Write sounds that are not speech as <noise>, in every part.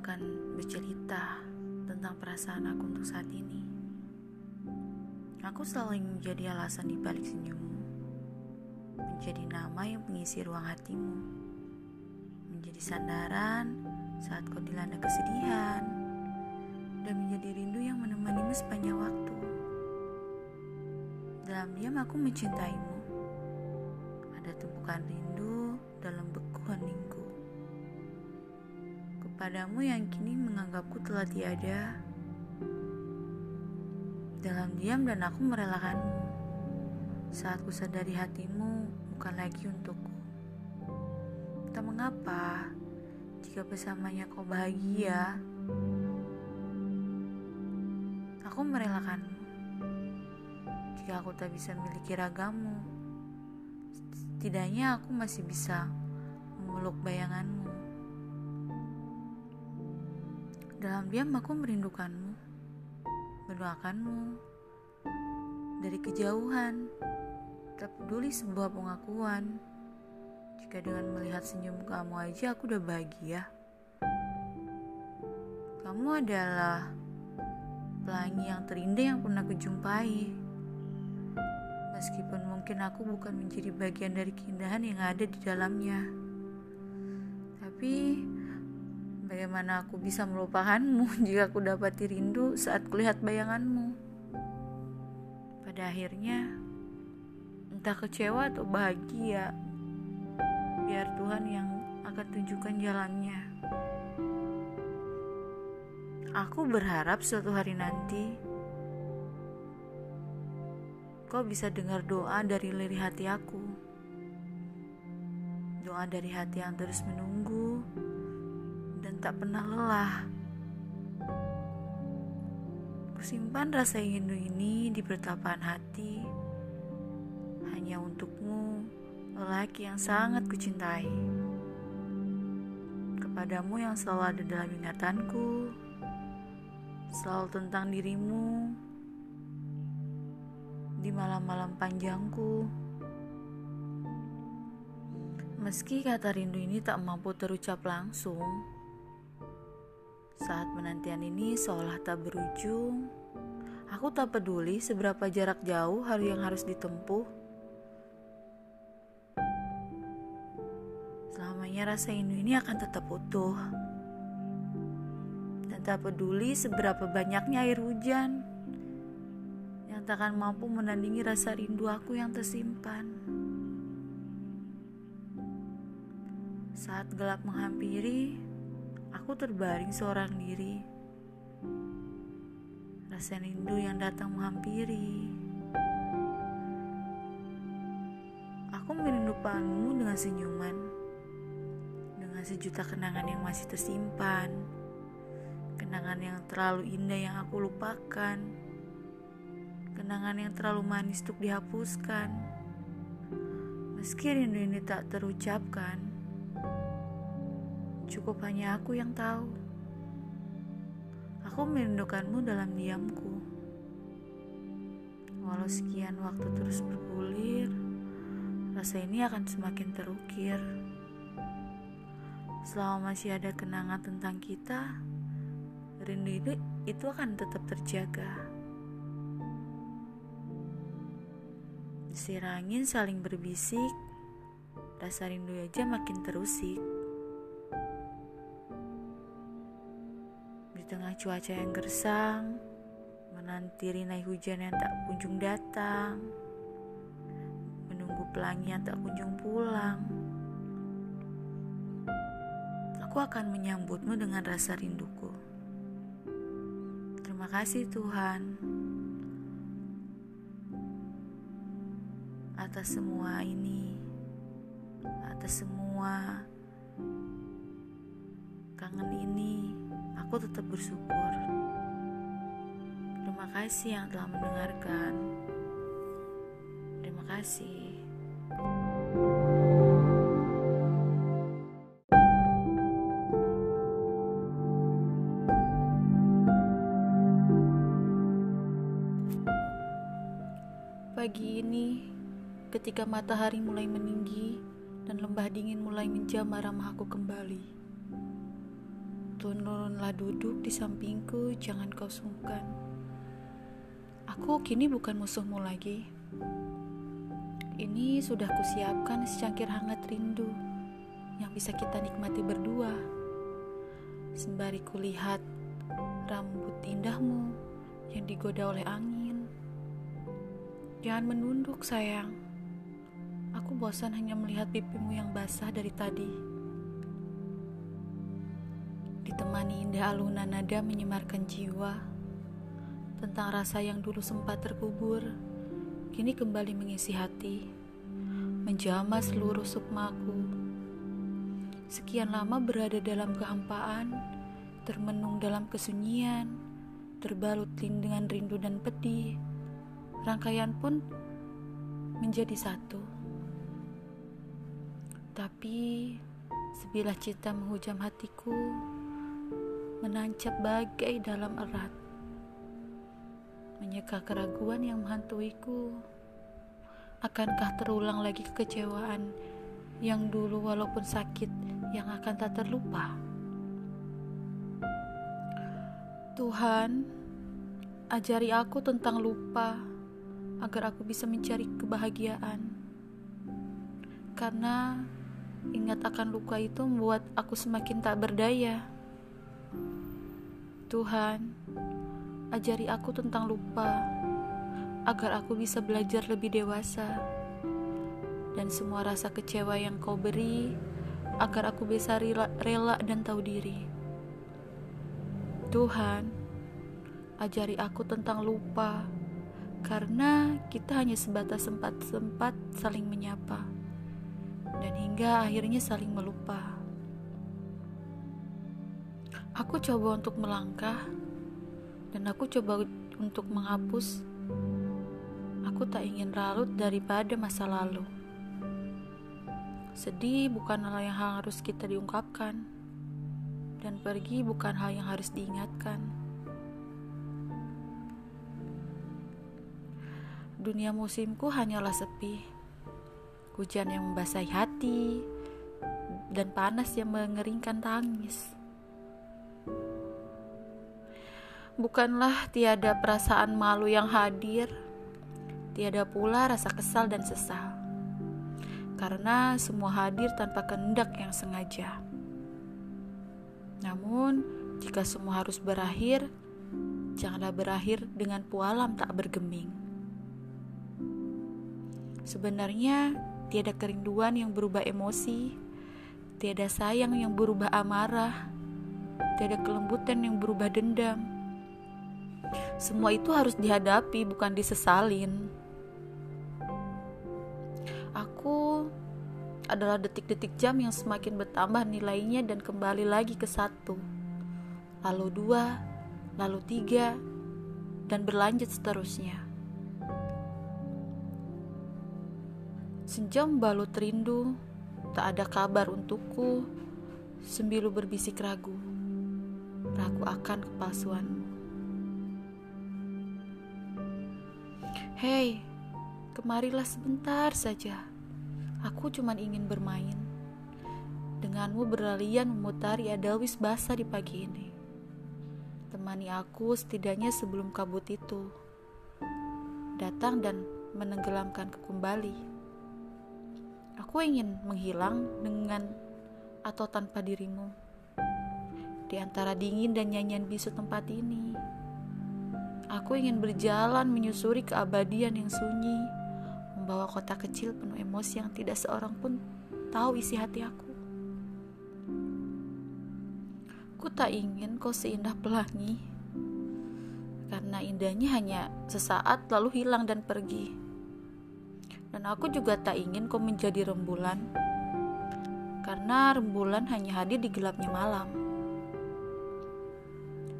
akan bercerita tentang perasaan aku untuk saat ini. Aku selalu menjadi alasan di balik senyummu, menjadi nama yang mengisi ruang hatimu, menjadi sandaran saat kau dilanda kesedihan, dan menjadi rindu yang menemanimu sepanjang waktu. Dalam diam aku mencintaimu. Ada tumpukan rindu dalam beku heningku padamu yang kini menganggapku telah tiada. Dalam diam dan aku merelakanmu. Saat ku sadari hatimu bukan lagi untukku. Tak mengapa jika bersamanya kau bahagia. Aku merelakanmu. Jika aku tak bisa memiliki ragamu, setidaknya aku masih bisa memeluk bayanganmu. Dalam diam aku merindukanmu, mendoakanmu dari kejauhan. Tak peduli sebuah pengakuan. Jika dengan melihat senyum kamu aja aku udah bahagia. Kamu adalah pelangi yang terindah yang pernah kujumpai. Meskipun mungkin aku bukan menjadi bagian dari keindahan yang ada di dalamnya. Tapi Bagaimana aku bisa melupakanmu <laughs> jika aku dapati rindu saat kulihat bayanganmu? Pada akhirnya, entah kecewa atau bahagia, biar Tuhan yang akan tunjukkan jalannya. Aku berharap suatu hari nanti kau bisa dengar doa dari lirih hati aku. Doa dari hati yang terus menunggu, tak pernah lelah. Kusimpan rasa rindu ini di pertapaan hati hanya untukmu, lelaki yang sangat kucintai. Kepadamu yang selalu ada dalam ingatanku, selalu tentang dirimu di malam-malam panjangku. Meski kata rindu ini tak mampu terucap langsung, saat penantian ini seolah tak berujung, aku tak peduli seberapa jarak jauh hari yang harus ditempuh. Selamanya rasa rindu ini akan tetap utuh. Dan tak peduli seberapa banyaknya air hujan yang takkan mampu menandingi rasa rindu aku yang tersimpan. Saat gelap menghampiri, Aku terbaring seorang diri. Rasa rindu yang datang menghampiri. Aku merindukanmu dengan senyuman. Dengan sejuta kenangan yang masih tersimpan. Kenangan yang terlalu indah yang aku lupakan. Kenangan yang terlalu manis untuk dihapuskan. Meski rindu ini tak terucapkan, Cukup hanya aku yang tahu. Aku merindukanmu dalam diamku. Walau sekian waktu terus bergulir, rasa ini akan semakin terukir. Selama masih ada kenangan tentang kita, rindu itu akan tetap terjaga. Desir angin saling berbisik, rasa rindu aja makin terusik. Tengah cuaca yang gersang, menanti rinai hujan yang tak kunjung datang, menunggu pelangi yang tak kunjung pulang. Aku akan menyambutmu dengan rasa rinduku. Terima kasih Tuhan atas semua ini, atas semua kangen ini aku tetap bersyukur. Terima kasih yang telah mendengarkan. Terima kasih. Pagi ini, ketika matahari mulai meninggi dan lembah dingin mulai menjamah ramah aku kembali. Turunlah duduk di sampingku, jangan kau sungkan. Aku kini bukan musuhmu lagi. Ini sudah kusiapkan secangkir hangat rindu yang bisa kita nikmati berdua. Sembari kulihat rambut indahmu yang digoda oleh angin. Jangan menunduk sayang. Aku bosan hanya melihat pipimu yang basah dari tadi. Ditemani indah alunan nada menyemarkan jiwa tentang rasa yang dulu sempat terkubur, kini kembali mengisi hati, menjama seluruh sukmaku. Sekian lama berada dalam kehampaan, termenung dalam kesunyian, terbalut dengan rindu dan pedih. Rangkaian pun menjadi satu. Tapi sebilah cita menghujam hatiku, menancap bagai dalam erat menyeka keraguan yang menghantuiku. Akankah terulang lagi kekecewaan yang dulu walaupun sakit yang akan tak terlupa? Tuhan, ajari aku tentang lupa agar aku bisa mencari kebahagiaan. Karena ingat akan luka itu membuat aku semakin tak berdaya. Tuhan, Ajari aku tentang lupa, agar aku bisa belajar lebih dewasa. Dan semua rasa kecewa yang kau beri, agar aku bisa rela, rela dan tahu diri. Tuhan, ajari aku tentang lupa, karena kita hanya sebatas sempat-sempat saling menyapa, dan hingga akhirnya saling melupa. Aku coba untuk melangkah dan aku coba untuk menghapus. Aku tak ingin ralut daripada masa lalu. Sedih bukan hal yang harus kita diungkapkan, dan pergi bukan hal yang harus diingatkan. Dunia musimku hanyalah sepi, hujan yang membasahi hati, dan panas yang mengeringkan tangis. Bukanlah tiada perasaan malu yang hadir, tiada pula rasa kesal dan sesal, karena semua hadir tanpa kehendak yang sengaja. Namun, jika semua harus berakhir, janganlah berakhir dengan pualam tak bergeming. Sebenarnya, tiada kerinduan yang berubah emosi, tiada sayang yang berubah amarah, tiada kelembutan yang berubah dendam semua itu harus dihadapi, bukan disesalin. Aku adalah detik-detik jam yang semakin bertambah nilainya dan kembali lagi ke satu, lalu dua, lalu tiga, dan berlanjut seterusnya. Senja membalut rindu, tak ada kabar untukku, sembilu berbisik ragu, ragu akan kepalsuanmu. Hei, kemarilah sebentar saja. Aku cuma ingin bermain. Denganmu berlalian memutari adawis basah di pagi ini. Temani aku setidaknya sebelum kabut itu. Datang dan menenggelamkanku kembali. Aku ingin menghilang dengan atau tanpa dirimu. Di antara dingin dan nyanyian bisu tempat ini. Aku ingin berjalan menyusuri keabadian yang sunyi, membawa kota kecil penuh emosi yang tidak seorang pun tahu isi hati aku. Ku tak ingin kau seindah pelangi, karena indahnya hanya sesaat lalu hilang dan pergi. Dan aku juga tak ingin kau menjadi rembulan, karena rembulan hanya hadir di gelapnya malam.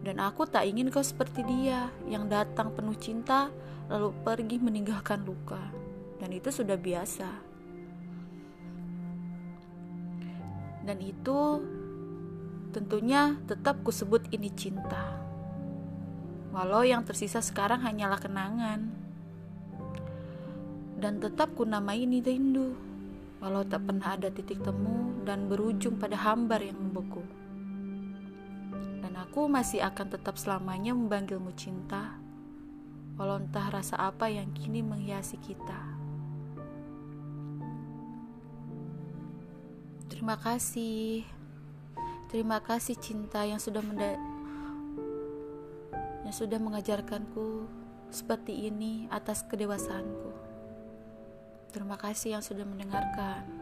Dan aku tak ingin kau seperti dia yang datang penuh cinta lalu pergi meninggalkan luka. Dan itu sudah biasa. Dan itu tentunya tetap kusebut ini cinta. Walau yang tersisa sekarang hanyalah kenangan. Dan tetap ku namai ini rindu. Walau tak pernah ada titik temu dan berujung pada hambar yang membeku. Dan aku masih akan tetap selamanya memanggilmu cinta, walau entah rasa apa yang kini menghiasi kita. Terima kasih. Terima kasih cinta yang sudah menda yang sudah mengajarkanku seperti ini atas kedewasaanku. Terima kasih yang sudah mendengarkan.